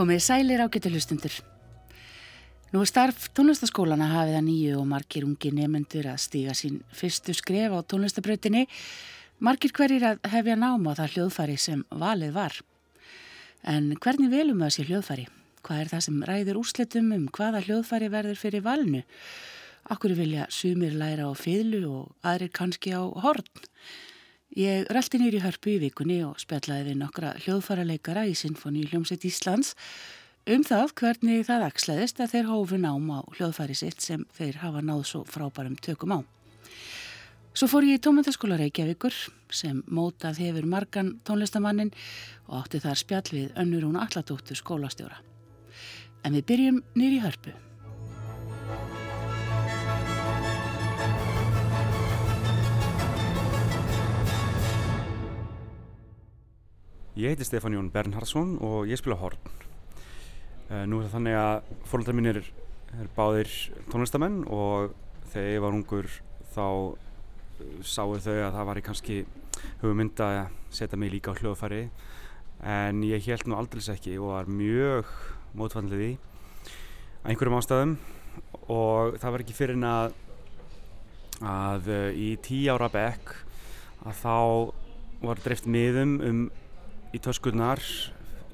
Komið sælir á getur hlustundur. Nú er starf tónlistaskólana hafið að nýju og margir ungi nefnendur að stíga sín fyrstu skref á tónlistabrautinni, margir hverjir að hefja náma það hljóðfari sem valið var. En hvernig velum það sér hljóðfari? Hvað er það sem ræður úrslitum um hvaða hljóðfari verður fyrir valinu? Akkur vilja sumir læra á fylgu og aðrir kannski á horn? Ég rælti nýri hörpu í vikunni og spjallaði við nokkra hljóðfaraleikara í Sinfoni Hljómsveit Íslands um það hvernig það axlaðist að þeir hófu nám á hljóðfari sitt sem þeir hafa náð svo frábærum tökum á. Svo fór ég í tónmyndaskóla Reykjavíkur sem mótað hefur margan tónlistamannin og átti þar spjall við önnur hún alladóttur skólastjóra. En við byrjum nýri hörpu. Ég heiti Stefán Jón Bernhardsson og ég spila horn. Uh, nú er það þannig að fóröldar mínir er báðir tónlistamenn og þegar ég var ungur þá uh, sáu þau að það var í kannski hugmynd að setja mig líka á hljóðfæri en ég held nú aldrei ekki og var mjög mótfannlið í einhverjum ástæðum og það var ekki fyrir en að, að uh, í tí ára bekk að þá var dreift miðum um í töskurnar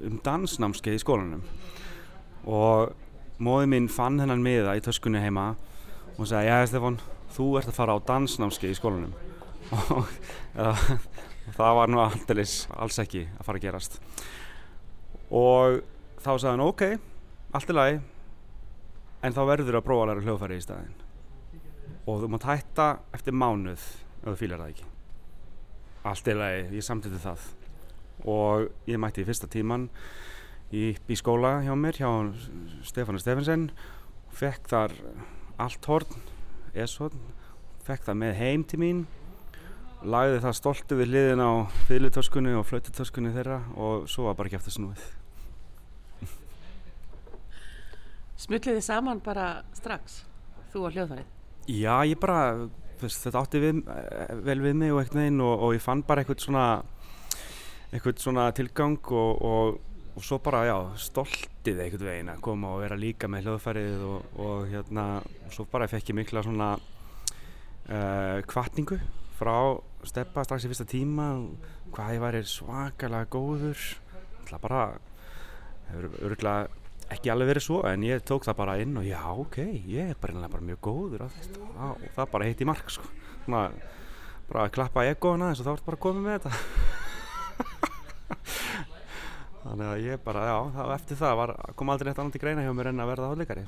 um dansnámskeið í skólanum. Og móði mín fann hennan miða í töskunni heima og sagði, já Stefan, þú ert að fara á dansnámskeið í skólanum. Og það var nú alldeles alls ekki að fara að gerast. Og þá sagði hann, ok, allt er lagi en þá verður að prófa að læra hljóðfæri í staðin og þú mátt hætta eftir mánuð ef þú fýlar það ekki. Allt er lagi, ég samtiti það og ég mætti í fyrsta tíman í, í skóla hjá mér hjá Stefán Stefansson fekk þar allt horn S-horn, fekk það með heim til mín. Lagði það stoltu við hliðin á fylgutöskunni og flaututöskunni þeirra og svo var bara ekki eftir snúið. Smulliði saman bara strax þú og hljóðfærið? Já, ég bara, þetta átti við, vel við mig og eitthvað einn og, og ég fann bara eitthvað svona eitthvað svona tilgang og, og, og svo bara já, stoltið eitthvað veginn að koma og vera líka með hljóðfærið og, og hérna, svo bara fekk ég mikla svona uh, kvartningu frá steppa strax í fyrsta tíma hvað ég væri svakalega góður. Það bara hefur öruglega ekki alveg verið svo en ég tók það bara inn og já ok, ég er bara, bara mjög góður og það bara heitti mark sko. Bara klappa egoðuna eins og þá ert bara komið með þetta þannig að ég bara, já, það, eftir það var, kom aldrei eitt annað til greina hjá mér en að verða hotleikari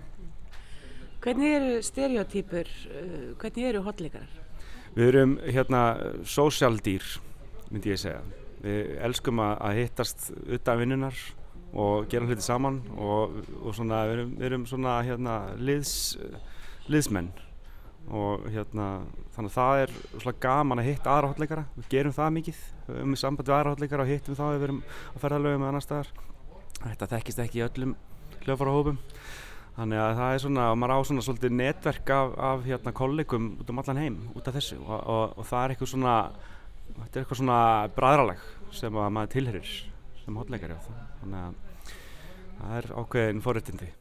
Hvernig eru stereotýpur, uh, hvernig eru hotleikarar? Við erum hérna sósjaldýr, myndi ég segja. Við elskum að, að hittast utan vinnunar og gera hluti saman og, og svona, við erum, við erum svona hérna liðs, liðsmenn og hérna þannig að það er svolítið gaman að hitta aðra hotleikara við gerum það mikið. Um í samband við aðra hotleikara og hittum þá við verum að ferðalögum með annar staðar. Þetta þekkist ekki í öllum hljóðfárahópum þannig að það er svona, maður á svona svolítið netverk af, af hérna kollegum út um allan heim út af þessu. Og, og, og það er eitthvað svona þetta er eitthvað svona bræðraleg sem að maður tilherir sem hotleikari þannig að það er ákveðin forréttindi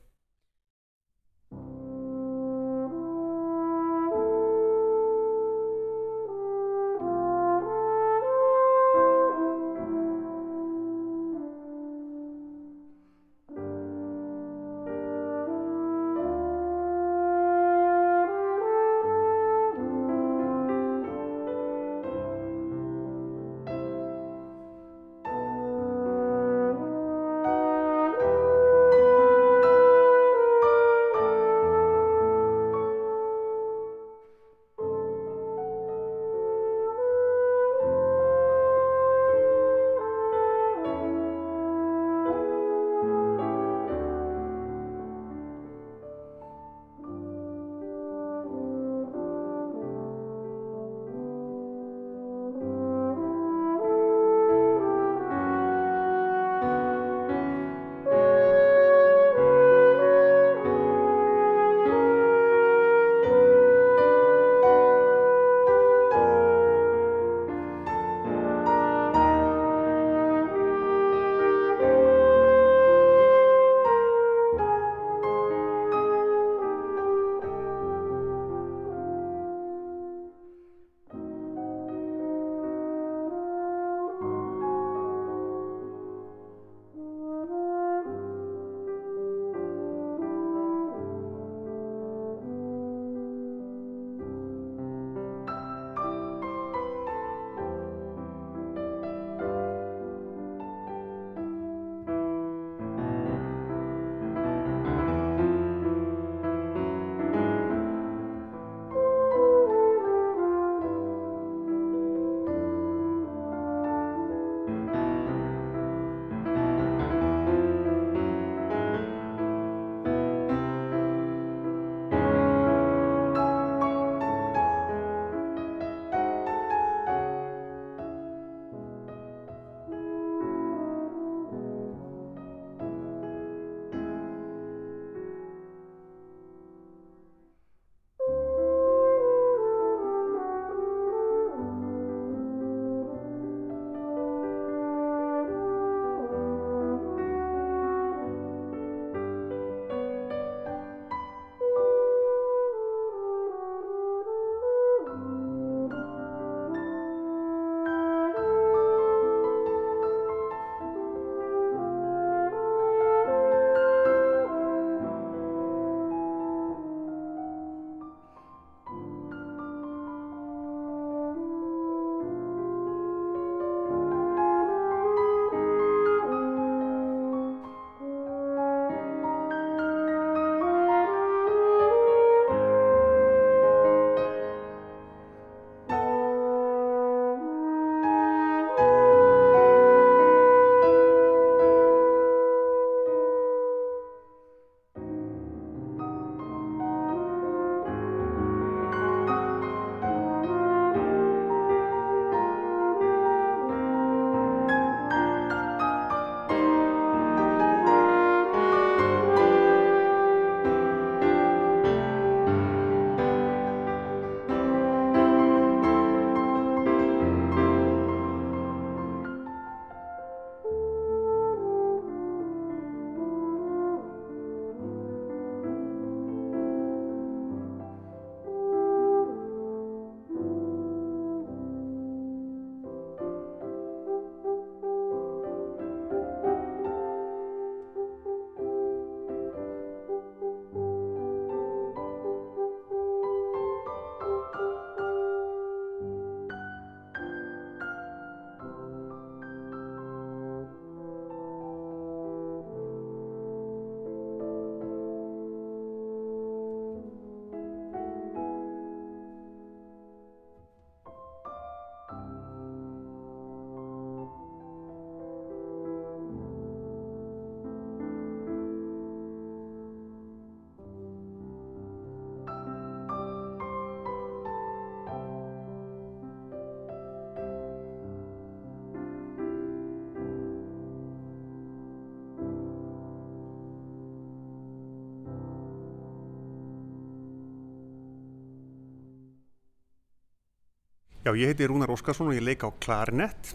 Já, ég heiti Rúnar Óskarsson og ég leika á klarinett.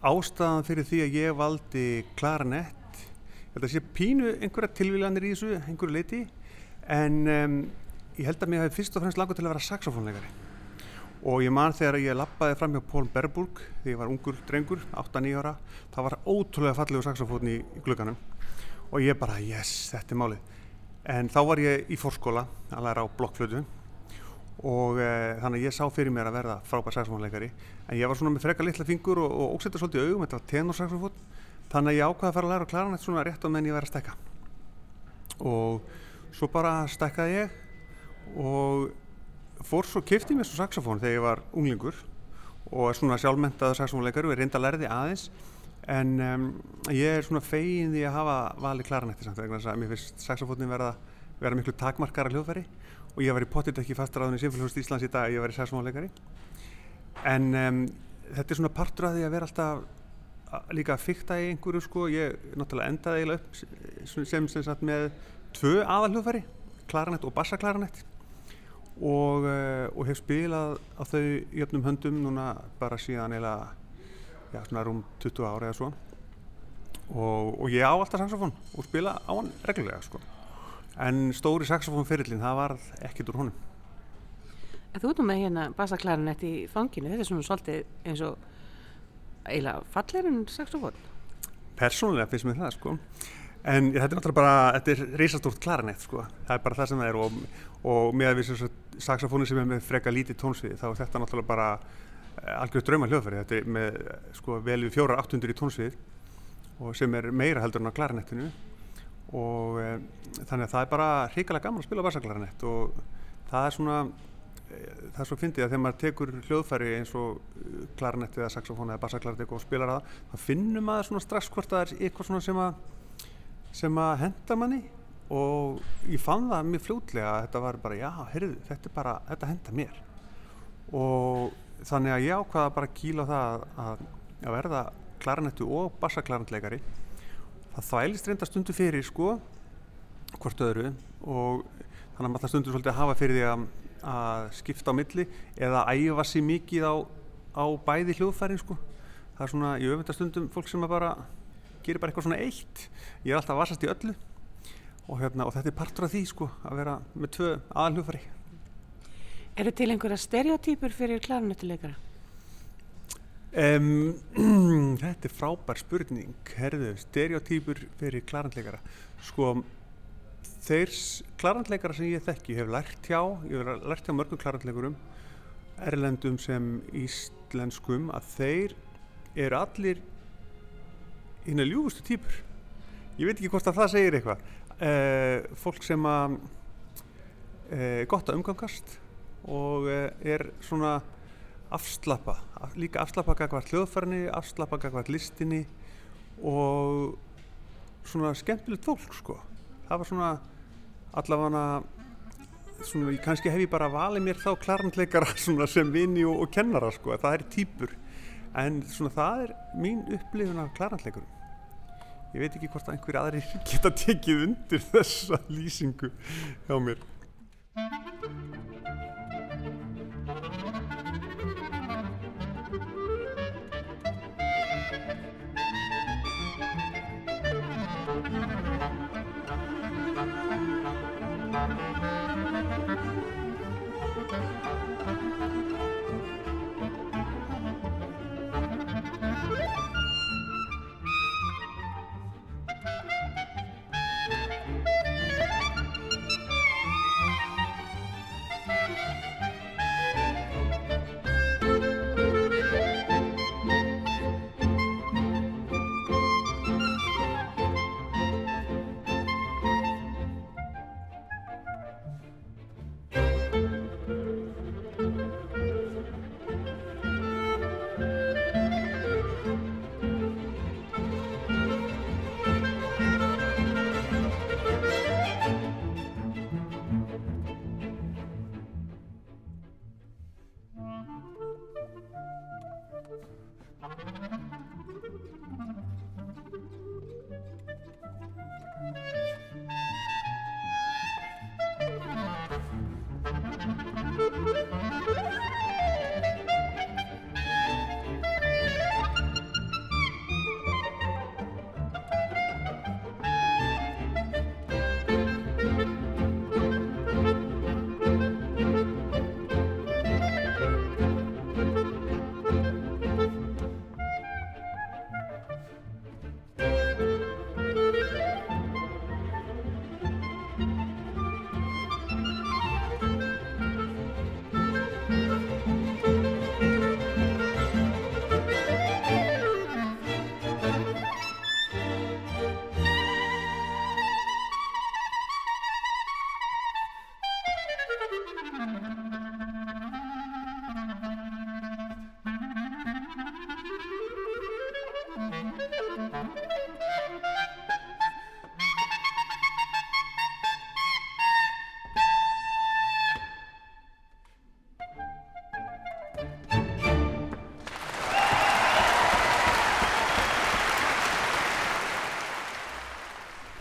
Ástæðan fyrir því að ég valdi klarinett, ég held að sé pínu einhverja tilvílanir í þessu, einhverju leiti, en um, ég held að mér hefði fyrst og fremst langur til að vera saxofónleikari. Og ég man þegar ég lappaði fram hjá Pól Berburg, þegar ég var ungur drengur, 8-9 ára, það var ótrúlega fallegu saxofón í glögganum og ég bara, yes, þetta er málið. En þá var ég í fórskóla, að læra á blokkflötu og e, þannig að ég sá fyrir mér að verða frábær saxofónleikari. En ég var svona með freka litla fingur og, og ósetta svolítið augum, þetta var tenorsaxofón þannig að ég ákvaði að fara að læra á klaranett svona rétt á menn ég væri að stekka og svo bara stekkaði ég og fór svo kifti mér svo saxofón þegar ég var unglingur og er svona sjálfmentaða saxofónleikari og er reynda að lærði aðeins. En um, ég er svona fegin því að hafa vali klaranetti samt vegna þess að mér finnst saxofónin verða, verða miklu takmarkara hljóðfæri og ég var í pottit ekki fastraðun í Sinfélagshúst Íslands í dag að ég var í saxofónleikari en um, þetta er svona partur af því að vera alltaf að líka að fykta í einhverju sko. Ég náttúrulega endaði eiginlega upp sem sem sagt með tvö aðal hljóðfæri klaranett og bassaklaranett og, uh, og hef spilað á þau jöfnum höndum núna bara síðan eiginlega já, svona rúm 20 ára eða svo. Og, og ég á alltaf saxofón og spila á hann reglulega sko en stóri saxofónferillin, það var ekkert úr honum. Þú erum með hérna bassaklarinett í fanginu, þetta er svona svolítið eins og eiginlega fallerinn saxofón? Personlega finnst mér það sko, en þetta er náttúrulega bara, þetta er reysastórt klarinett sko, það er bara það sem það er og, og með að við séum saxofónu sem er með freka lítið tónsviði þá er þetta náttúrulega bara eh, algjörð drauma hljóðfæri, þetta er með sko vel við fjóra 800 í tónsvið og sem er meira heldur en á klarinettinu og e, þannig að það er bara hrikalega gaman að spila bassaklarnett og það er svona e, það er svo fyndið að þegar maður tekur hljóðfæri eins og eh, klarnett eða saxofón eða bassaklarnett og spilar það þá finnum maður svona strax hvort það er eitthvað svona sem að sem að henda manni. Og ég fann það mjög fljótlega að þetta var bara já, heyrðu, þetta er bara, þetta henda mér. Og þannig að ég ákvaða bara að kíla það að, að verða klarnettu og bassaklarnettleikari það þvælist reynda stundu fyrir sko hvort öðru. Og þannig að maður það stundur svolítið að hafa fyrir því að, að skipta á milli eða æfa sér mikið á, á bæði hljóðfærin sko. Það er svona í öfundastundum fólk sem bara gerir bara eitthvað svona eitt. Ég er alltaf að vasast í öllu. Og, hérna, og þetta er partur af því sko að vera með tvö aðalhljóðfæri. Er þetta til einhverja stereotýpur fyrir klarnettileikara? Um, þetta er frábær spurning, herðu, stereotýpur fyrir klarandleikara. Sko, þeir klarandleikara sem ég þekki, ég hef lært hjá, ég hef lært hjá mörgum klarandleikurum, erlendum sem íslenskum, að þeir eru allir hérna ljúfustu týpur. Ég veit ekki hvort að það segir eitthvað. Uh, fólk sem að uh, gott að umgangast og uh, er svona afslappa, líka afslappa gagvart hljóðfærni, afslappa gagvart listinni og svona skemmtilegt fólk sko. Það var svona allavega svona, kannski hef ég bara valið mér þá klarnleikara sem vini og, og kennara sko, það er týpur en svona það er mín upplifun af klarnleikurum. Ég veit ekki hvort einhverju aðri geta tekið undir þessa lýsingu hjá mér.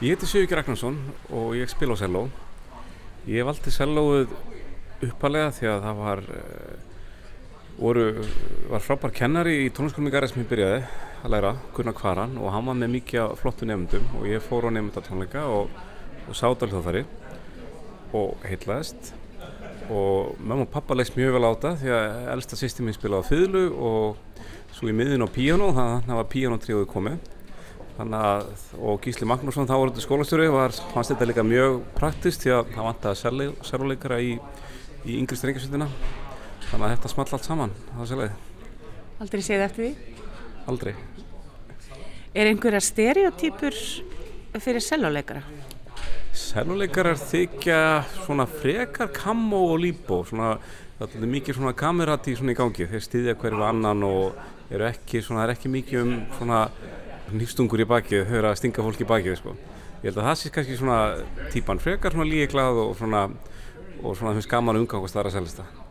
Ég heiti Sigurður Ragnarsson og ég spila á selló. Ég valdi sellóið uppalega því að það var, uh, voru, var frábær kennari í tónlistkólum í Garðar sem ég byrjaði að læra, Gunnar Kvaran og hann var með mikið flottu nefndum og ég fór á nefndatónleika og, og sátt á hljóðfæri og heitlaðist og mamma og pappa leist mjög vel á þetta því að elsta sýsti mín spilaði á fyrlu og svo í miðin á píano þannig að það var píanotriðuð komið þannig að, og Gísli Magnússon þá þetta skólastjóri, var, fannst þetta líka mjög praktist því að það vant að sérleikara í, í yngri strengjasveitina þannig að þetta small allt saman. Aldrei séð eftir því? Aldrei. Er einhverja stereotýpur fyrir seljuleikara? Seljuleikarar þykja svona frekar kammo og líbó svona, það er mikið svona kamerati svona í gangi, þeir stýðja hverju annan og eru ekki, svona, er ekki mikið um svona nýfstungur í bakið, eru að stinga fólk í bakið sko. Ég held að það sé kannski svona típan frekar svona líklað og svona og svona þau skaman umgangast þar að selja þetta.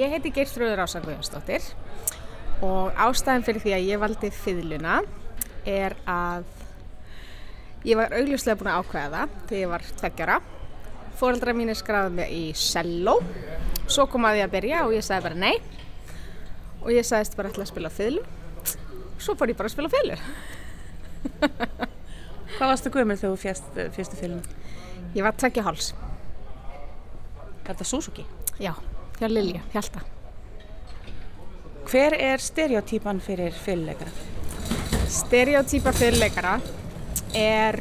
Ég heiti Geirþröður Ása Guðjónsdóttir og ástæðan fyrir því að ég valdi fiðluna er að Ég var augljóslega búin að ákveða það þegar ég var tveggjara. Fóreldra mínir skráði mig í cello. Svo kom að ég að byrja og ég sagði bara nei. Og ég sagðist bara ætla að spila fiðlu. Svo fór ég bara að spila fiðlu. Hvað varstu gömul þegar þú fjast fyrstu filmu? Ég var tveggja háls. Er þetta Suzuki? Já, hjá Lilja, Hjalta. Hver er stereotýpan fyrir fyrirleikara? Stereotýpa fyrirleikara er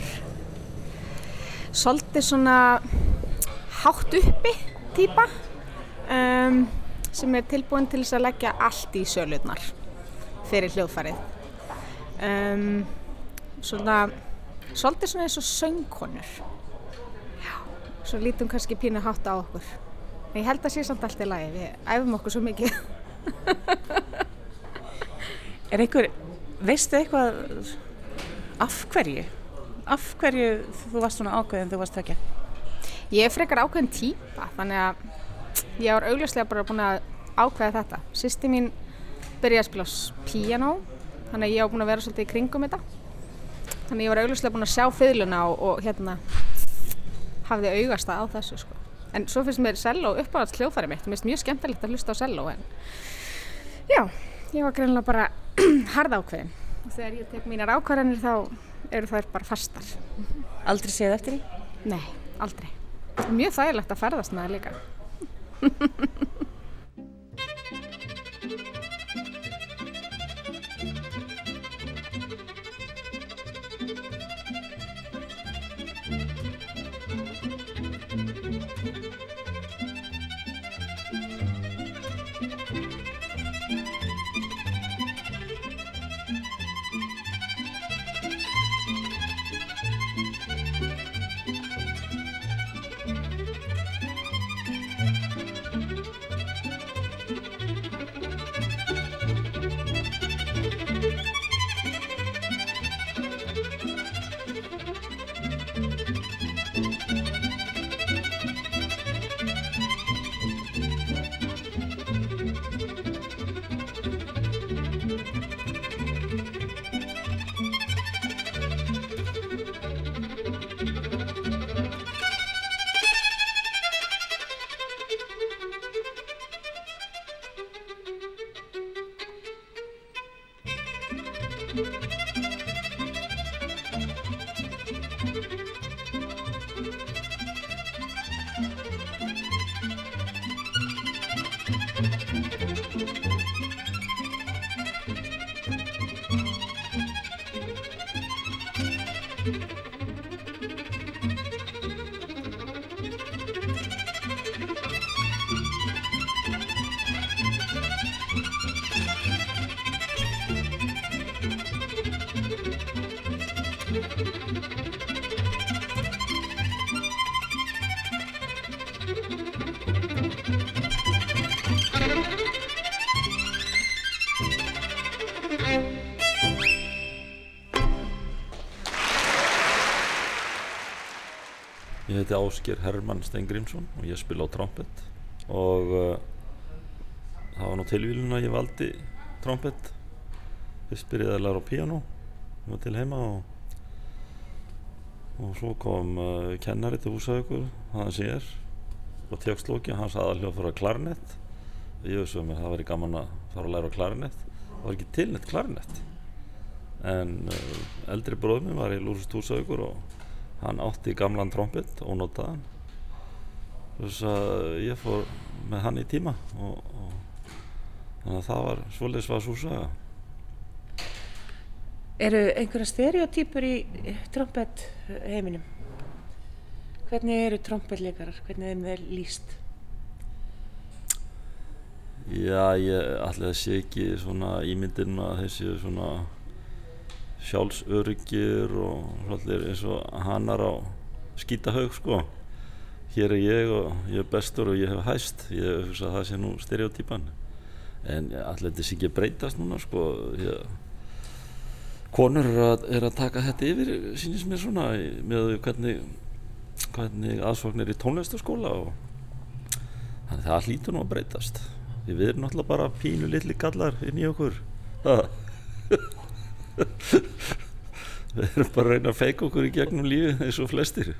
svolítið svona hátt uppi týpa um, sem er tilbúin til þess að leggja allt í sölutnar fyrir hljóðfarið. Um, svona, svolítið svona eins og söngkonur. Já, svo lítum kannski pínu hátt á okkur. Ég held að sé samt allt í lagi, við æfum okkur svo mikið. Er einhver, veistu eitthvað af hverju? Af hverju þú varst svona ákveðin þú varst tvekja? Ég er frekar ákveðin típa, þannig að ég var augljóslega bara búin að ákveða þetta. Sýsti mín byrjaði að spila píanó, þannig að ég var búin að vera svolítið í kringum þetta. Þannig að ég var augljóslega búin að sjá fiðluna og, og hérna hafði augasta á þessu sko. En svo finnst mér selló uppáhalds hljóðfæri mitt, mér finnst mjög skemmtilegt að hlusta á selló en já, ég var greinlega bara harða ákveðin. Og þegar ég tek mínar ákvarðanir þá eru þær bara fastar. Aldrei séð eftir því? Nei, aldrei. Mjög þægilegt að ferðast með það líka. Ég heiti Ásker Hermann Steingrímsson og ég spila á trompet. Og uh, það var nú tilvílun að ég valdi trompet. Fyrst byrjaði að læra á piano ég var til heima og og svo kom uh, kennari til húsaukur hann ég er og tjökslóki, hans aðaljóð fór að klarinett og ég veist að mér það væri gaman að fara að læra á klarinett það var ekki tilnett klarinett en uh, eldri bróður minn var í Lúrust húsaukur og hann átti gamlan trompet og notaðan þess að ég fór með hann í tíma og, og þannig að það var svolítið var svo saga Eru einhverja stereotýpur í trompet heiminum? Hvernig eru trompetleikarar? Hvernig er þeir líst? Já, ég ætla að sé ekki svona ímyndin að þessi svona sjálfsöryggir og svolítið eins og hannar á skýtahaug sko. Hér er ég og ég er bestur og ég hef hæst. Ég hugsa að það sé nú stereotýpan en allir þetta sé ekki breytast núna sko. Ég, konur er að, er að taka þetta yfir sínist mér svona með hvernig hvernig aðsóknir í tónlistaskóla og þannig að það hlýtur nú að breytast. Við erum náttúrulega bara pínu litli gallar inn í okkur. Ha. Við erum bara að reyna að feika okkur í gegnum lífi eins og flestir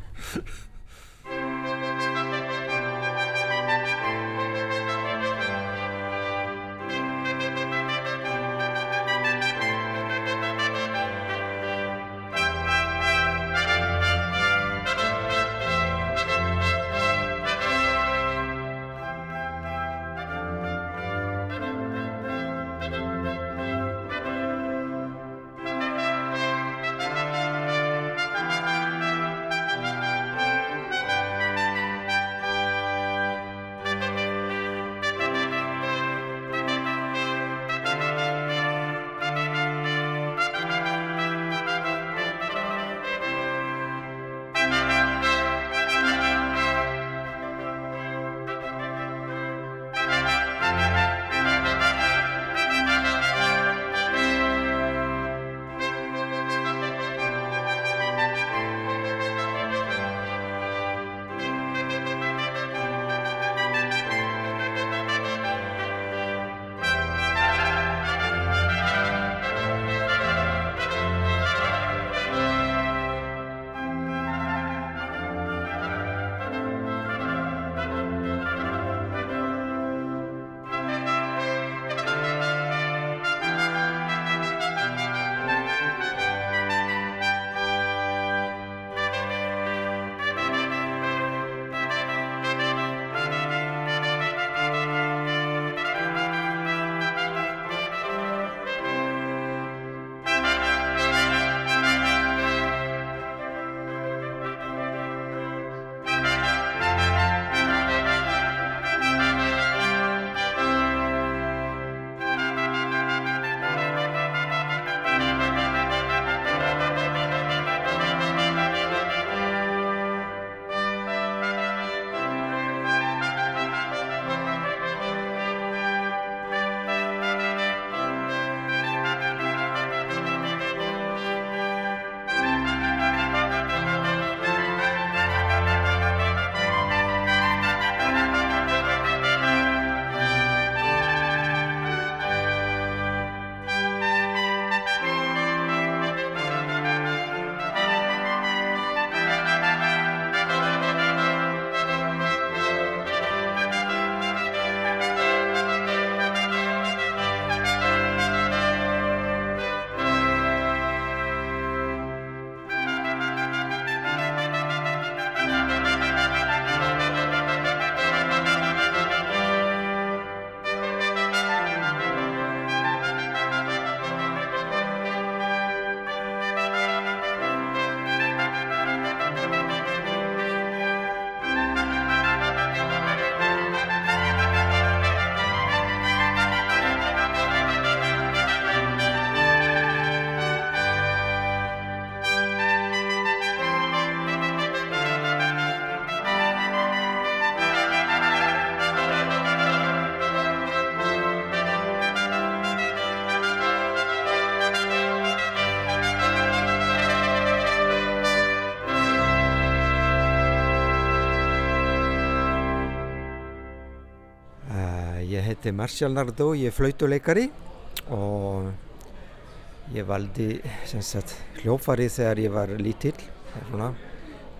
heiti Marcial Nardó, ég er flautuleikari og ég valdi sagt, hljófarið þegar ég var lítill, svona,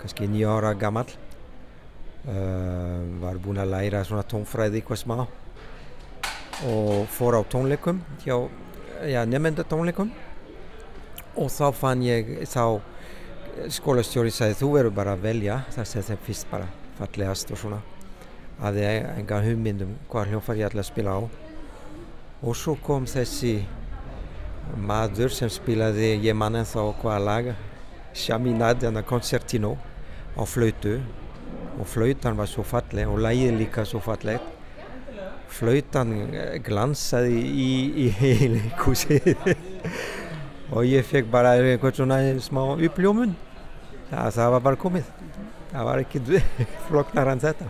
kannski nýja ára gammal. Uh, var búinn að læra svona tónfræði eitthvað smá og fór á tónleikum hjá ja, nefnendatónleikum og þá fann ég, þá skólastjóri sagði þú verður bara að velja, það sé þeim fyrst bara fallegast og svona hafði enga hugmyndum hvað hljófar ég ætla að spila á. Og svo kom þessi maður sem spilaði ég mann en þá hvaða lag Chaminade Concertino á flautu. Og flautan var svo falleg og lægið líka svo falleg flautan glansaði í, í heili kúsið og ég fekk bara eitthvað svona smá uppljómun. Það, það var bara komið. Það var ekki floknar en þetta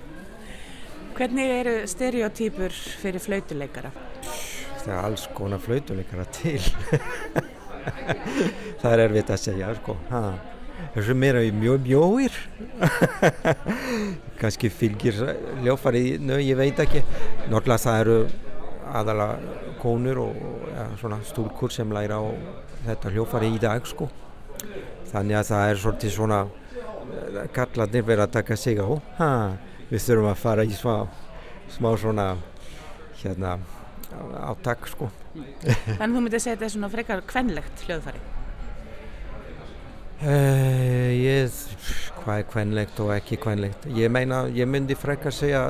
Hvernig eru stereotýpur fyrir flautuleikara? Það er alls konar flautuleikara til. það er erfitt að segja, sko. Þessu meira í mjög mjóir. Kanski fylgir ljófari, nö, ég veit ekki. Náttúrulega það eru aðala konur og ja, svona stúlkur sem læra á þetta hljófari í dag, sko. þannig að það er svolítið svona kallarnir verið að taka sig á ha, við þurfum að fara í smá, smá svona hérna átak sko. En þú myndið segja þetta er svona frekar kvenlegt hljóðfæri? Uh, ég, hvað er kvenlegt og ekki kvenlegt? Ég meina, ég myndi frekka segja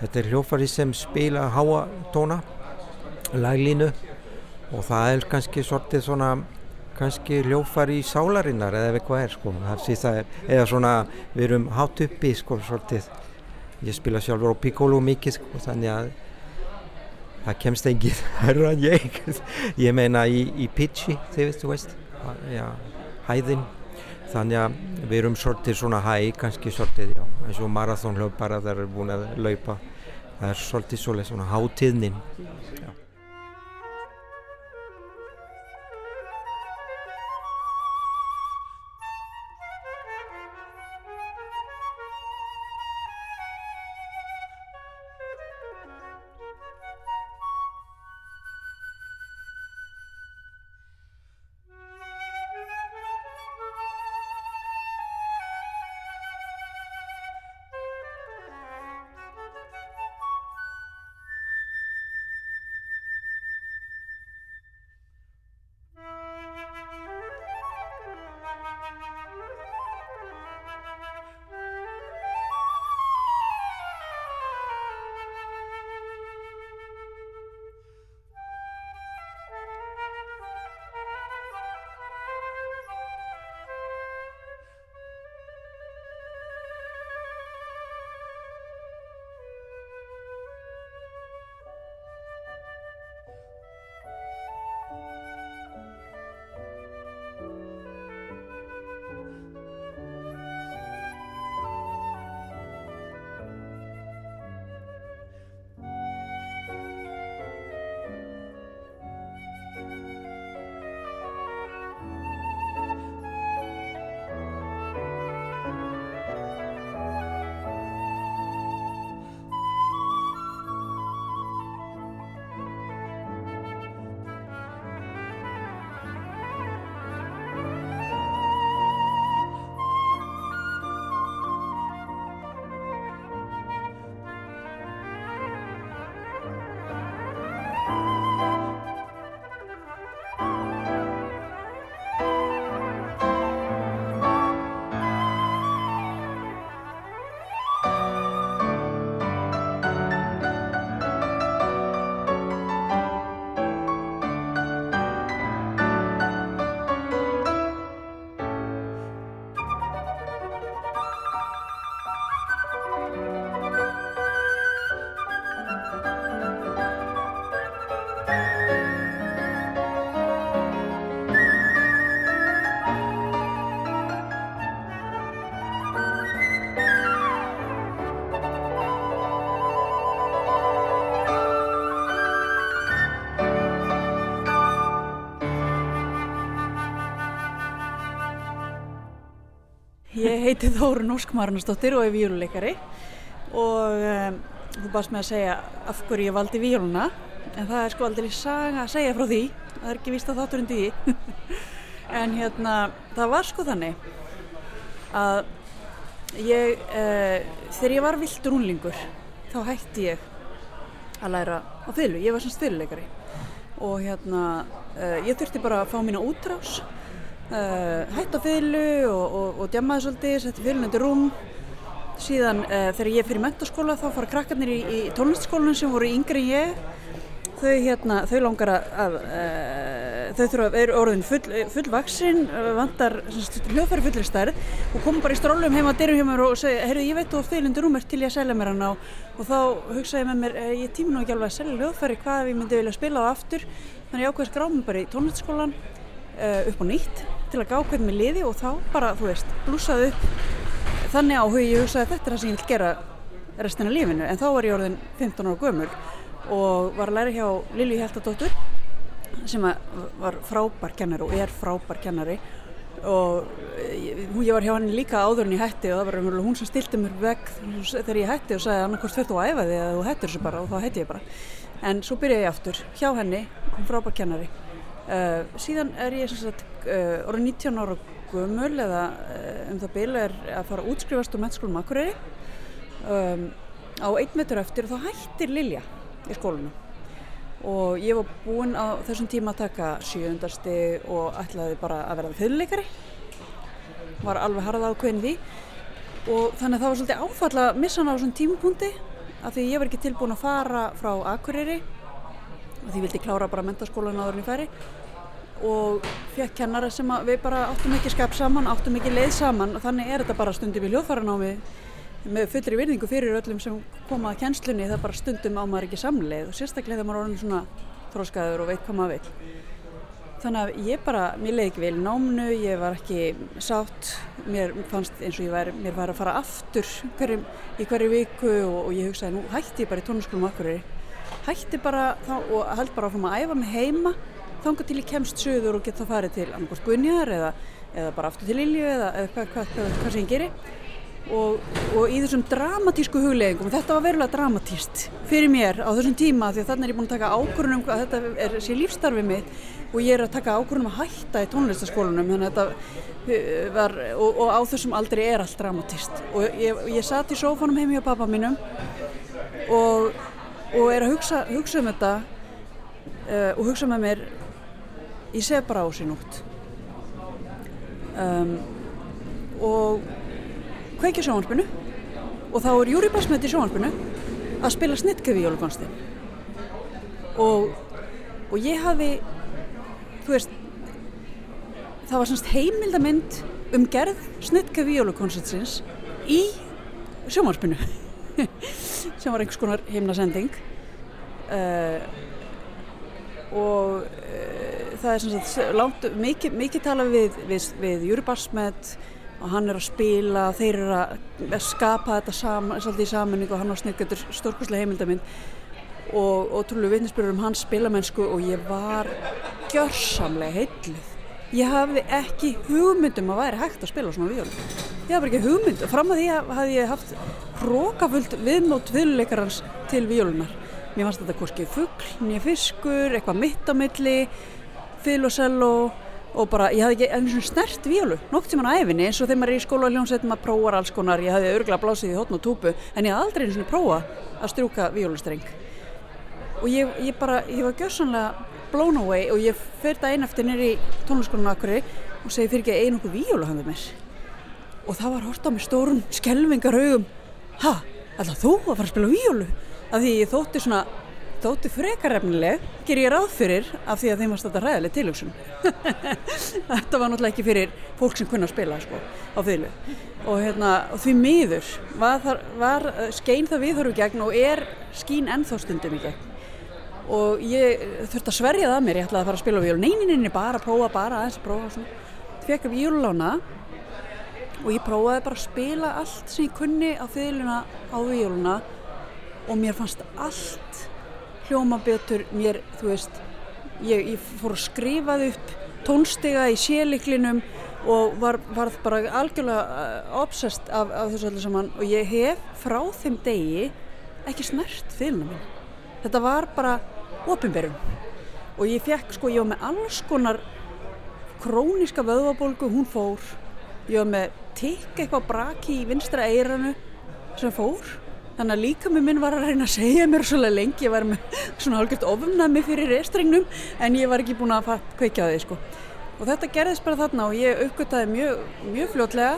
þetta er hljófari sem spila háa tóna laglínu og það er kannski svolítið svona kannski hljófari í sálarinnar eða eitthvað er sko. Það er, eða svona við erum hátt uppi sko svolítið ég spila sjálfur á piccolo mikið sko þannig að það kemst engið herra en ég. Ég meina í, í pitchi þið veist, já, hæðin. Þannig að við erum svolítið svona hæg kannski svolítið, já, eins og marathónhlaupara þar er búin að laupa það er svolítið svona hátíðnin Ég heiti Þórun Ósk Marnastóttir og er víluleikari og um, þú baðst með að segja af hverju ég valdi víluna en það er sko aldrei saga að segja frá því það er ekki vist að þátturinn því en hérna það var sko þannig að ég uh, þegar ég var vildur unlingur þá hætti ég að læra á fylgu, ég var semst fylguleikari og hérna uh, ég þurfti bara að fá mína útrás hætt á fylgu og, og, og djammaði svolítið, setti fylgun undir rúm. Síðan uh, þegar ég fyrir mentaskóla þá fara krakkarnir í, í tónlistskólanum sem voru yngri en ég. Þau, hérna, þau langar að uh, þau þurfa að vera orðin full, fullvaksinn vantar hljóðfæri fullir stærð og koma bara í strólum heima að dyrum hjá mér og segja, heyrðu ég veit þú oft fylgundur rúm er til ég að selja mér hann á og þá hugsaði ég með mér, ég tími nú ekki alveg að selja hljóðfæri hvað ef ég myndi vilja spila á aftur? Þannig ég ákveðis gráðum bara í tónlistskólan upp á nýtt til að gá hvernig mér liði og þá bara, þú veist, blúsaði upp þannig áhuga ég hugsaði að þetta er það sem ég vil gera restina lífinu. En þá var ég orðin 15 ára gömul og var að læra hjá Lilju Hjaltadóttur sem var frábær kennari og er frábær kennari. Og ég var hjá henni líka áður en ég hætti og það var hún sem stilti mér veg þegar ég hætti og sagði annarkort þú að æfa þig eða þú hættir þessu bara og þá hætti ég bara. En svo byrjaði ég aftur hjá henni, hún frábær kennari Uh, síðan er ég sagt, uh, orðin 19 ára gömul eða eh, um það bil er að fara að útskrifast úr mennskólum Akureyri. Um, á einn metur eftir og þá hættir Lilja í skólunum og ég var búinn á þessum tíma að taka sjöundasti og ætlaði bara að verða fyrirleikari var alveg harða ákveðin því. Og þannig að það var svolítið áfall að missa hann á þessum tímapunkti af því ég var ekki tilbúin að fara frá Akureyri. Og því vildi klára bara mentaskólan áður en ég færi og fekk kennara sem við bara áttum ekki skap saman, áttum ekki leið saman. Og þannig er þetta bara stundum í hljóðfæranámi með fullri virðingu fyrir öllum sem koma að kennslunni. Það bara stundum á maður ekki samleið og sérstaklega þegar maður er orðin svona þróskaður og veit hvað maður vil. Þannig að ég bara, mér leiði ekki vel námnu, ég var ekki sátt, mér fannst eins og ég væri, mér var að fara aftur hverjum, í hverju viku og, og ég hugsaði nú hætti ég bara í tónarskólum akkurir, hætti bara þá og held bara áfram að æfa mig heima þanga til ég kemst söður og geta farið til annarkort Gunjar eða, eða bara aftur til Lilju eða, eða hvað hva, hva, hva sem ég gerir og, og í þessum dramatísku hugleggingum, þetta var verulega dramatíst fyrir mér á þessum tíma því að þannig er ég búin að taka ákvörðunum að þetta er sé lífstarfið mitt og ég er að taka ákvörðunum að hætta í tónlistaskólanum þannig að þetta uh, var og, og á þessum aldrei er allt dramatíst og ég, ég satt í sófanum heim hjá pappa mínum og, og er að hugsa, hugsa um þetta uh, og hugsa með mér ég sef bara á sín út um, og kveikja sjónvarpinu. Og þá er Júri Basmet í sjónvarpinu að spila snittkjöfi í jólukonstin og, og ég hafi þú veist það var semst heimildamind um gerð snittkjöfi í jólukonstinsins í sjónvarpinu. Sem var einhvers konar heimnasending. Uh, og uh, það er sagt langt, mikið, mikið tala við, við, við Júri Basmet og hann er að spila, þeir eru að skapa þetta saman, svolítið í samanningu og hann á snyggjöndur stórkoslega heimildamind og, og trúlega vitnisbyrjur um hans spilamennsku og ég var gjörsamlega heitluð. Ég hafði ekki hugmyndum að væri hægt að spila svona víól. Ég hafði ekki hugmynd og fram að því hafði ég haft hrókafullt viðmót viðleikarans til víólunar. Mér fannst þetta hvorki fuggl, nýja fiskur, eitthvað mitt á milli, fil og sello og bara ég hafði ekki einu svona snert vílu nokt sem hann á æfinni eins og þegar maður er í skóla og hljómsveit maður prófar alls konar, ég hafði örgulega blásið í hotn og túpu en ég hafði aldrei einu svona prófa að strjúka vílustreng og ég, ég bara, ég var gjörsanlega blown away og ég fyrir það einn eftir nýri tónlaskólan akkuri og segi fyrir ekki einu okkur vílu hafði mér. Og það var hort á mig stórum skelvingar augum ha, alltaf þú að fara að spila vílu af því ég þótti svona þótti frekarefnileg ger ég ráð fyrir af því að þeim varst þetta ræðileg tilugsun þetta var náttúrulega ekki fyrir fólk sem kunna að spila sko, á fylgu og, hérna, og því miður var, var skein það viðhörfu gegn og er skín ennþá stundum í gegn. Og ég þurfti að sverja það mér ég ætlaði að fara að spila á vílu neyninni bara að prófa, bara aðeins að prófa fekk upp vílulána og ég prófaði bara að spila allt sem ég kunni á fylguna á víluna og mér fannst allt hljóma betur mér, þú veist ég, ég fór að skrifaði upp tónstega í séliklinum og var, var bara algjörlega uh, obsessed af, af þessu allir saman. Og ég hef frá þeim degi ekki snert fylgna minn þetta var bara ofinberðum og ég fekk sko, ég var með alls konar króniska vöðvabólgu, hún fór. Ég var með tikk eitthvað braki í vinstra eiranu sem fór Þannig að líka með minn var að reyna að segja mér svolítið lengi, ég var með svona hálfgeft ofnami fyrir restrengnum en ég var ekki búin að kveikja það sko. Og þetta gerðist bara þarna og ég uppgöttaði mjög, mjög fljótlega,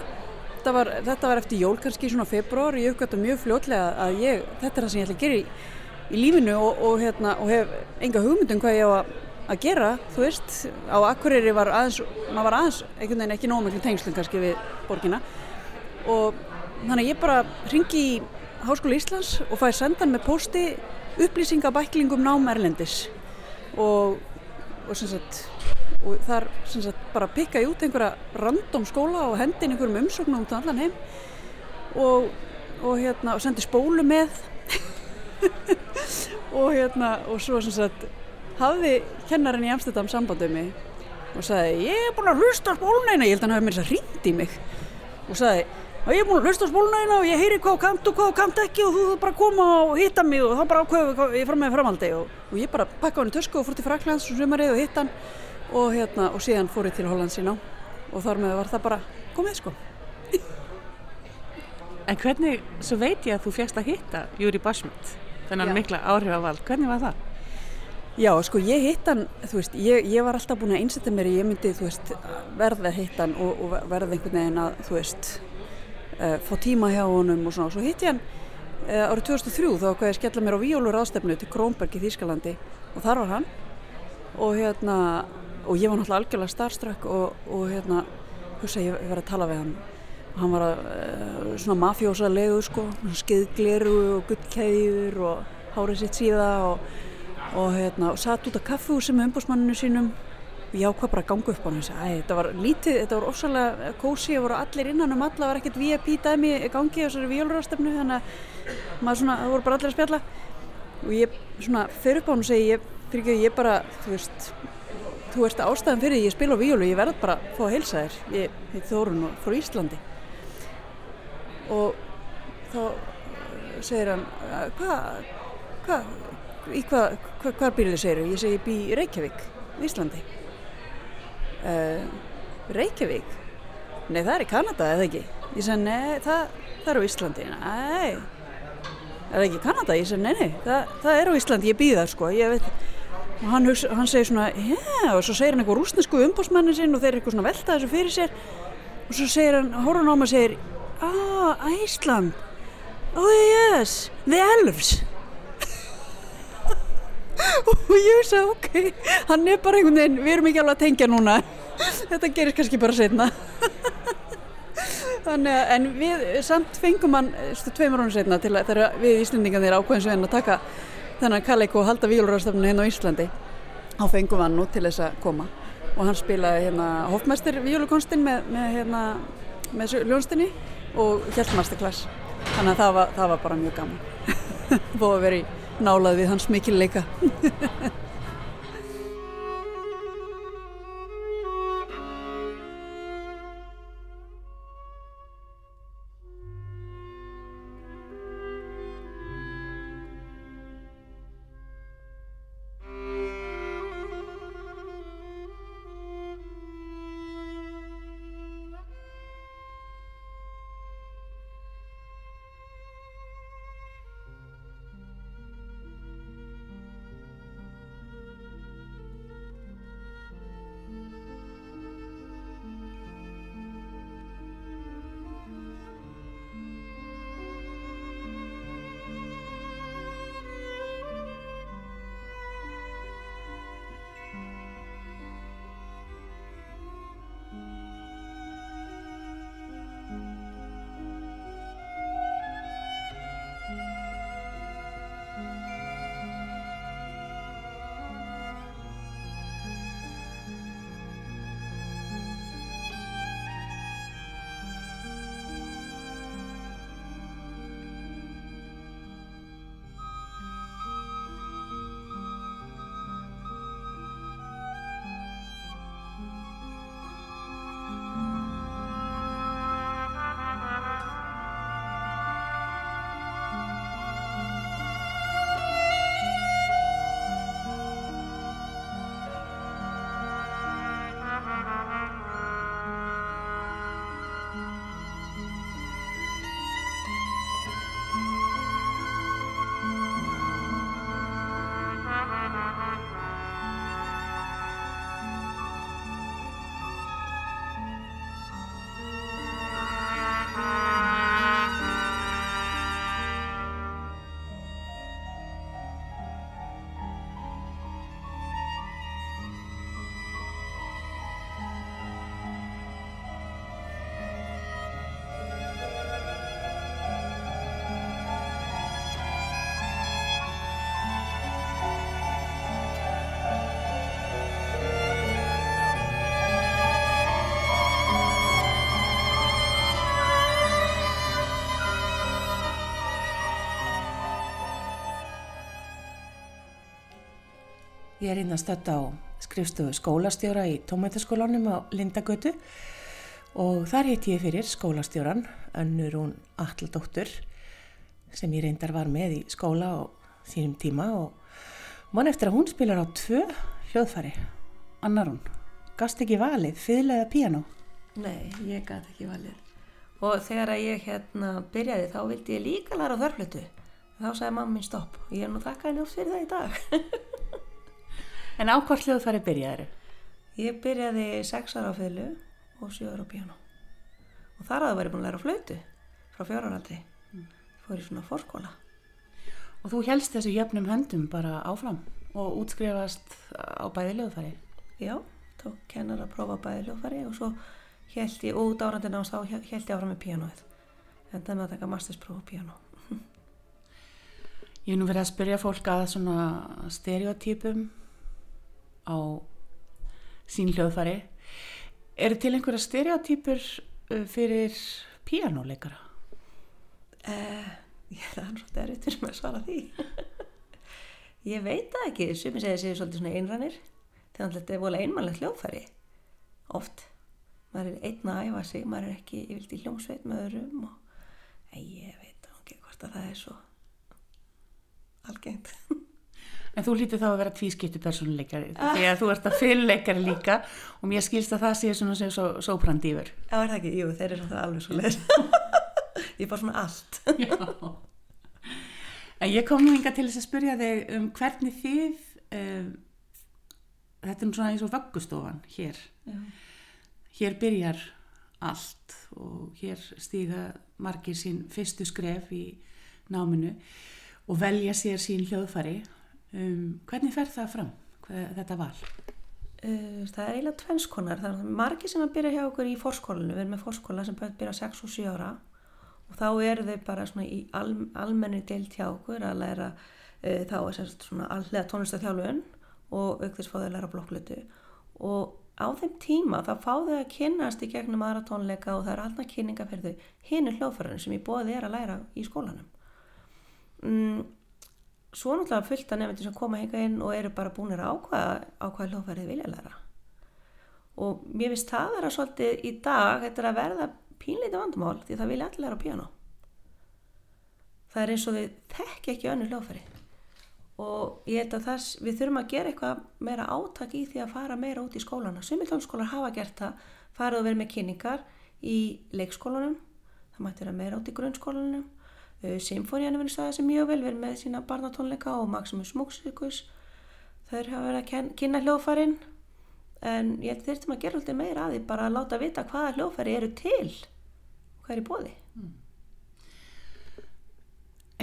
þetta var, þetta var eftir jól kannski svona februar, ég uppgöttaði mjög fljótlega að ég, þetta er það sem ég ætla að gera í, í lífinu og, og, hérna, og hef enga hugmyndum hvað ég á að, að gera, þú veist, á Akureyri var aðeins, maður var aðeins einhvern veginn ekki nómiklu tengslum kannski við borgina. Og þannig ég bara ringi í Háskóla Íslands og fæði sendan með posti upplýsingabæklingum nám Erlendis. Og, og, sagt, og þar sagt, bara pikkaði út einhverja random skóla og hendin einhverjum umsóknum til allan heim. Og, og hérna, sendi spólu með. Og hérna og svo sagt, hafði kennarinn í Amsterdam sambandum mig og sagði ég er búin að hlusta spólunina ég held að hann hafi mér þess að hrýndi mig. Og sagði og ég er búin að hlusta á spólunæðina og ég heyri hvað kant og hvað kant ekki og þú þurft bara að koma og hitta mig og þá bara ákveðu ég fram með framaldi og, og ég bara pakka hann í tösku og fór til Fraklands og sumarið og hitt hann og, hérna, og síðan fór ég til Holland sína og þar með var það bara komið sko. En hvernig, svo veit ég að þú fjast að hitta Júri Barsmund, þennan mikla áhrifavald, hvernig var það? Já, sko, ég hitt hann, þú veist, ég, ég var alltaf búin að einsetja mér ég myndi, þú veist, verða að hitta hann og, og verða einhvern veginn að, þú veist, uh, fá tíma hjá honum og svona. Svo hitt ég hann uh, árið 2003 þá hvað ég skella mér á víólur ástefnu til Krónberg í Þýskalandi. Og þar var hann. Og hérna, og ég var náttúrulega algjörlega starstruck og, og hérna, hugsa ég verið að tala við hann. Og hann var að, uh, svona mafjósalegu, sko, skeiðgleru og gullkæður og hárið sitt síða og og, hérna, og satt út á kaffehúsi með umbúsmanninu sínum og ég ákvað bara að ganga upp á sagði, "Æ, þetta var lítið, þetta var ofsalega kósi og voru allir innan um alla, var ekkert VIP dæmi gangi á þessari vélurástöfnu þannig að maður svona, það voru bara allir að spjalla. Og ég svona fer upp á hann og segi, ég, fyrir ekki ég bara þú veist, þú ert ástæðan fyrir ég spila á víólu, ég verð bara að fá að heilsa þér. Ég heit Þórun og fór Íslandi. Og þá eh, segir hann "Eh, hvað, hvað hvað, hva, hvað býrðu segir ég segi ég bý Reykjavík, Íslandi uh, Reykjavík? Nei það er í Kanada eða ekki? Ég segi nei það, það er á Íslandi. Nei. Er það ekki í Kanada? Ég segi nei nei það, það er á Íslandi ég býð það sko. Ég veit og hann, hann segir svona já og svo segir hann eitthvað rúsnesku umbásmannin sinn og þeir eru eitthvað svona velta þessu fyrir sér. Og svo segir hann, hann á og segir ah, Ísland oh yes, the elves og ég sagði ok, hann er bara einhvern veginn, við erum ekki alveg að tengja núna. Þetta gerist kannski bara setna þannig en við samt fengum hann stu, tveimur honum setna til að við Íslendingarnir ákveðins við hann að taka þennan kalleik og halda vílurastafnu hérna á Íslandi þá fengum hann nú til þess að koma. Og hann spilaði hérna hofmestir vílukonstinn með, með, hérna, með ljónstinni og hjæltmasterklass þannig að það var, það var bara mjög gaman. Búið að vera í nálað við hans mikil Ég er inn að stötta á skrifstofu skólastjóra í tómætaskólanum á Lindagötu og þar hitt ég fyrir skólastjóran, önnur hún Alladóttur sem ég reyndar var með í skóla á þínum tíma og mann eftir að hún spilar á tvö hljóðfæri, annar hún, gast ekki valið, fiðlega piano. Nei, ég gæti ekki valið. Og þegar að ég hérna byrjaði þá vildi ég líka læra á þörflutu. Þá sagði mamma mín stopp. Ég er nú þakka henni oft fyrir það í dag. En á hvort hljóðfæri byrjaði Ég byrjaði sex ára á fylgu og sjö ára á piano. Og þar aða væri búin að læra á flautu frá fjáraraldri. Fór í svona fórskóla. Og þú helst þessu jöfnum höndum bara áfram og útskrifast á bæði hljóðfæri? Já, tók kennar að prófa bæði hljóðfæri og svo held ég út árandina og þá held ég áfram með pianoið. Þetta með að taka masterspróf á piano. Ég hef nú verið að spyrja fólk að svona stereotypum á sín hljóðfæri. Eru til einhverja stereotypur uh, fyrir píanóleikara? Uh, ég það er svolítið erfitt fyrir mig að svara því. ég veit það ekki, sumi segja sér svolítið svona einrannir. Að þetta er volið einmannlegt hljóðfæri. Oft. Maður er einn að æfa sig, maður er ekki, ég vildi hljómsveit með öðrum og ég veit ekki hvort að það er svo algengt. En þú hlítið þá að vera tvískiptu personleikari ah. því að þú ert að fyrirleikari líka og mér skilst að það sé svona sem svo, sóprandýfur. Já, er það ekki? Jú, þeir eru svona alveg svo leir. ég er bara svona allt. Já. En ég kom nú hinga til þess að spyrja þig um hvernig þið, um, þetta er svona eins og vaggustofan hér. Já. Hér byrjar allt og hér stíga margir sín fyrstu skref í náminu og velja sér sín hljóðfari Um, hvernig fer það fram, Hvað, þetta val? Uh, það er eiginlega tvennskonar. Það er margi sem að byrja hjá okkur í fórskólinu. Við erum með fórskóla sem byrja 6 og 7 ára og þá eru þau bara í al, almenni deilt hjá okkur að læra uh, þá er sérst svona allega tónlistathjálfun og aukþess fá þau að læra blokklutu og á þeim tíma þá fá þau að kynast í gegnum aðra tónleika og það er alltaf kynninga fyrir þau hinn er hljóðfærarinn sem ég bóði er að læra í skólanum. Mm, svo náttúrulega fullt af nefndir sem koma hinga inn og eru bara búinir að ákvaða á hvað hljóðfærið vilja læra. Og mér finnst það vera svolítið í dag þetta að verða pínleiti vandamál því það vilja allir læra piano það er eins og við þekk ekki önnu hljóðfæri. Og ég held að þess, við þurfum að gera eitthvað meira átak í því að fara meira út í skólana. Sumiltónskólar hafa gert það farið að vera með kynningar í leikskólanum það mætti vera meira út í grunnskólanum Eh, Symfónían er verið staðið sem mjög vel verið með sína barnatónleika og Maximus Múksikus þau hafa verið að kynna hljóðfærin en ég þurftum að gera alltaf meira að því bara að láta vita hvaða hljóðfæri eru til hvað er í bóði mm.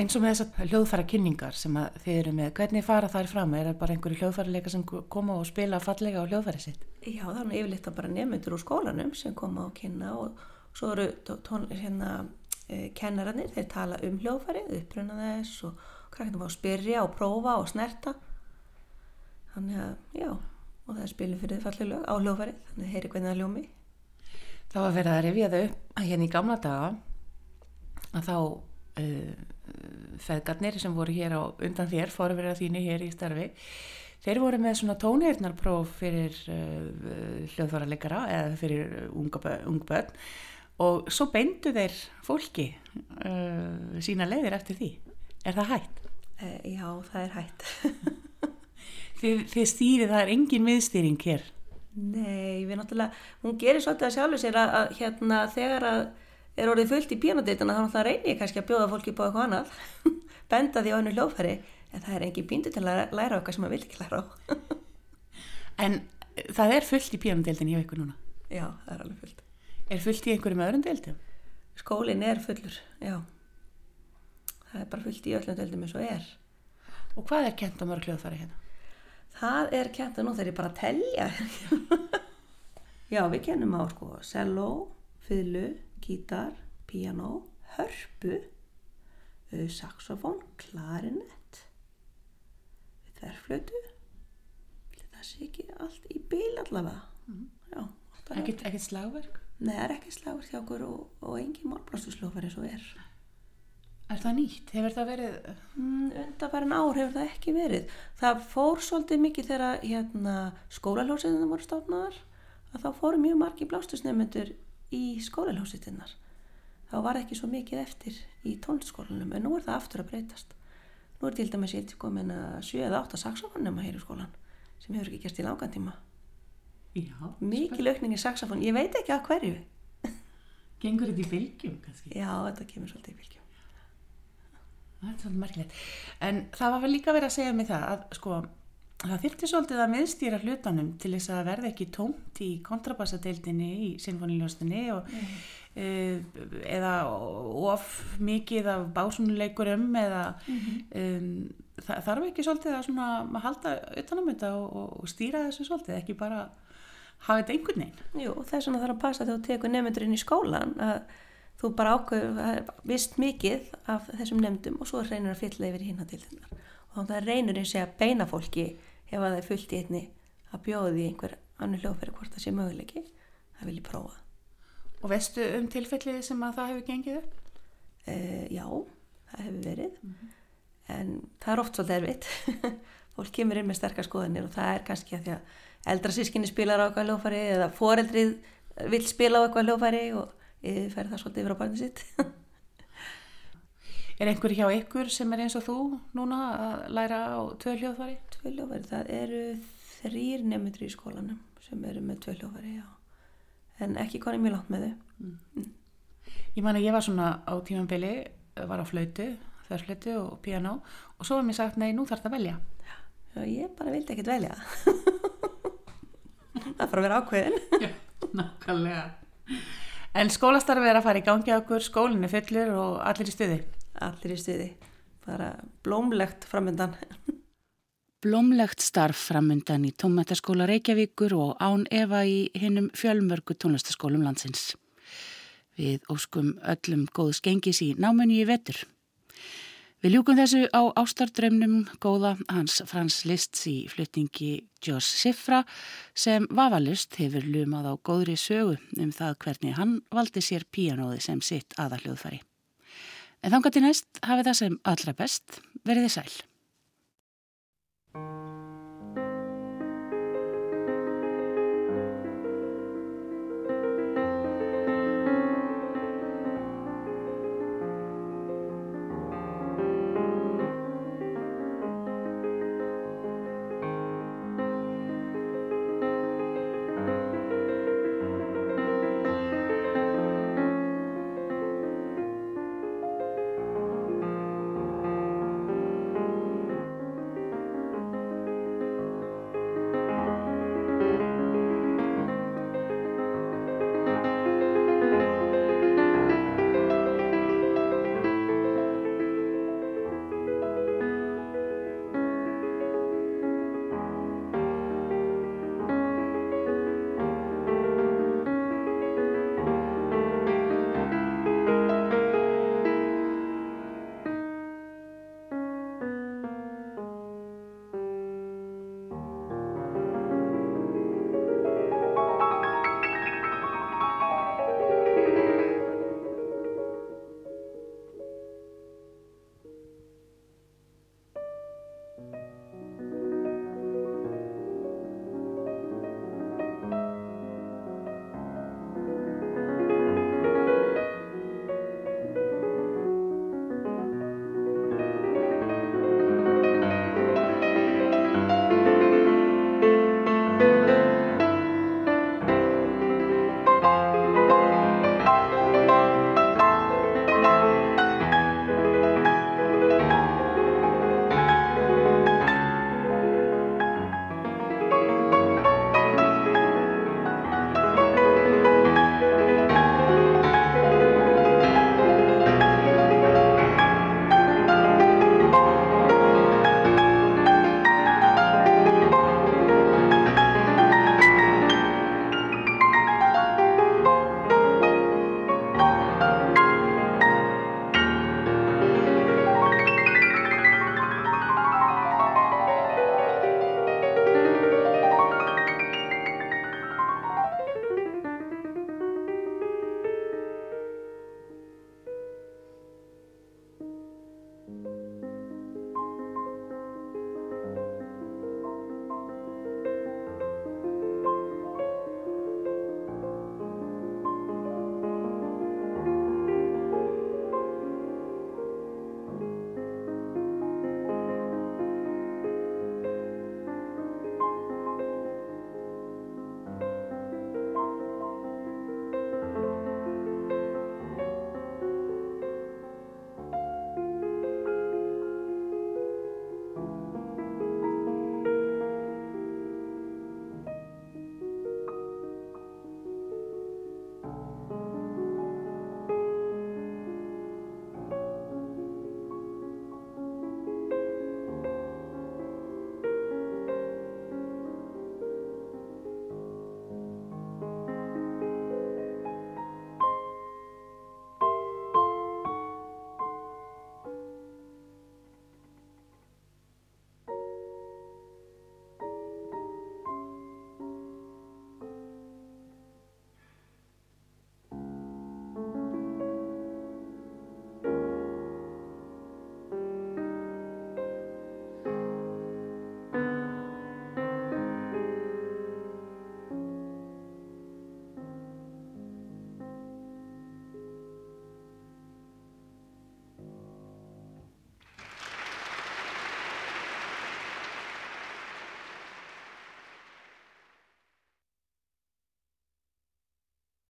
eins og með þessar hljóðfæra kynningar sem þið eru með hvernig fara þær fram, er það bara einhverju hljóðfærileika sem koma og spila fallega á hljóðfæri sitt? Já, er yfirleitt að bara nefnundur úr skólanum sem koma og kynna og svo eru tón, hérna Eh, kennararnir, þeir tala um hljóðfæri uppruna þess og krakkinu fá að spyrja og prófa og snerta. Þannig að, já og það er spilum fyrir fallið lög á hljóðfæri þannig að heyri hvernig það ljómi Það var verið að revja þau að hérna í gamla daga að þá uh, feðgarnir sem voru hér á undan þér, að þínu hér í starfi þeir voru með svona tónheirnarpróf fyrir uh, hljóðfæralegara eða fyrir unga börn og svo beindu þeir fólki uh, sína leiðir eftir því. Er það hægt? Uh, já, það er hægt þið, þið stýrið, það er engin miðstýring hér. Nei, við náttúrulega hún gerir svolítið að sjálfu sér að, að hérna, þegar að er orðið fullt í bíónadeitina þá náttúrulega reynir ég kannski að bjóða fólki búið eitthvað annað benda því á hennu hljófæri en það er engin bíndu til að læra okkar sem maður vil ekki læra á. En það er fullt í bíónadeildin hjá ykkur núna? Já, það er alveg fullt Er fullt í einhverjum öðrum deildum? Skólinn er fullur, já. Það er bara fullt í öllum deildum eins og er. Og hvað er kent á mörg hljóðfæri hérna? Það er kent að nú þegar ég bara telja. já, við kennum á sko cello, fiðlu, gítar, piano, hörpu, saxofón, klarinett, þerflötu. Það sé ekki allt í bíl allavega. Mm. Já, Ekkert slagverk? Nei, það er ekki slagur hjá okkur og, og engin málblástuslófar eins og er. Er það nýtt? Hefur það verið? Mm, undanfærin ár hefur það ekki verið. Það fór svolítið mikið þegar hérna, skólaljósitinu voru stofnaðar að þá fóru mjög margi blástusnefnendur í skólaljósitinnar. Þá var ekki svo mikið eftir í tónskólanum en nú er það aftur að breytast. Nú er til dæmis ég til komin að 7-8 saxofonnum að heyra í skólan sem hefur ekki gert í langan tíma. Já, mikil aukning í saxofón, ég veit ekki að hverju. Gengur þetta í bylgjum kannski? já, þetta kemur svolítið í fylgjum Það er svolítið merkilegt. En það var vel líka verið að segja mig það að sko, það þyrfti svolítið að miðstýra hlutanum til þess að verða ekki tómt í kontrabassadeildinni í sinfoniljóstinni og e, eða of mikið af básunuleikurum eða um, það þarf ekki svolítið að svona að halda utanum þetta og, og, og stýra þessu svolítið, ekki bara hafa þetta einhvern veginn. Jú, það er svona þarf að passa þegar þú tekur nefndur inn í skólan að þú bara ákveður, vist mikið af þessum nefndum og svo reynir að fylla yfir hinn að til þennar. Og þá það reynir eins og að beina fólki ef að það er fullt í einni að bjóða því einhver annar hljóðferð hvort það sé möguleiki, það vil ég prófa. Og veistu um tilfellið sem að það hefur gengið upp? Uh, já, það hefur verið, en það er oft svolítið erfitt. Fólk kemur inn með sterkar skoðanir og það er kannski að því að eldra sískinni spilar á eitthvað hljóðfæri eða foreldrið vil spila á eitthvað hljóðfæri og yfir það svolítið yfir á barnið sitt. Er einhver hjá ykkur sem er eins og þú núna að læra á tvö hljóðfari? tvö hljóðfæri, það eru þrýr nefndur í skólanum sem eru með tvö hljóðfæri, já. En ekki konið mjög langt með þau. Ég man að ég var svona á tímanbili, var á flautu, þörflautu og piano og svo var mér sagt, nei, nú þarf það að velja. Já, ég bara vildi ekkert velja. það er bara að vera ákveðin. Já, nákvæmlega. En skólastarfi er að fara í gangi okkur, skólinn er fullur og allir í stuði. Allir í stuði. Bara blómlegt framöndan. Blómlegt starf framundan í tónmæntaskóla Reykjavíkur og án Eva í hinnum fjölmörgu tónlistaskólum landsins. Við óskum öllum góðs gengis í námunni í vetur. Við ljúkum þessu á ástardrömmnum góða hans Frans Lists í flutningi Joss Siffra sem vafalust hefur lumað á góðri sögu um það hvernig hann valdi sér píanóði sem sitt aðaljóðfari. En þangar til næst hafi það sem allra best veriði sæl.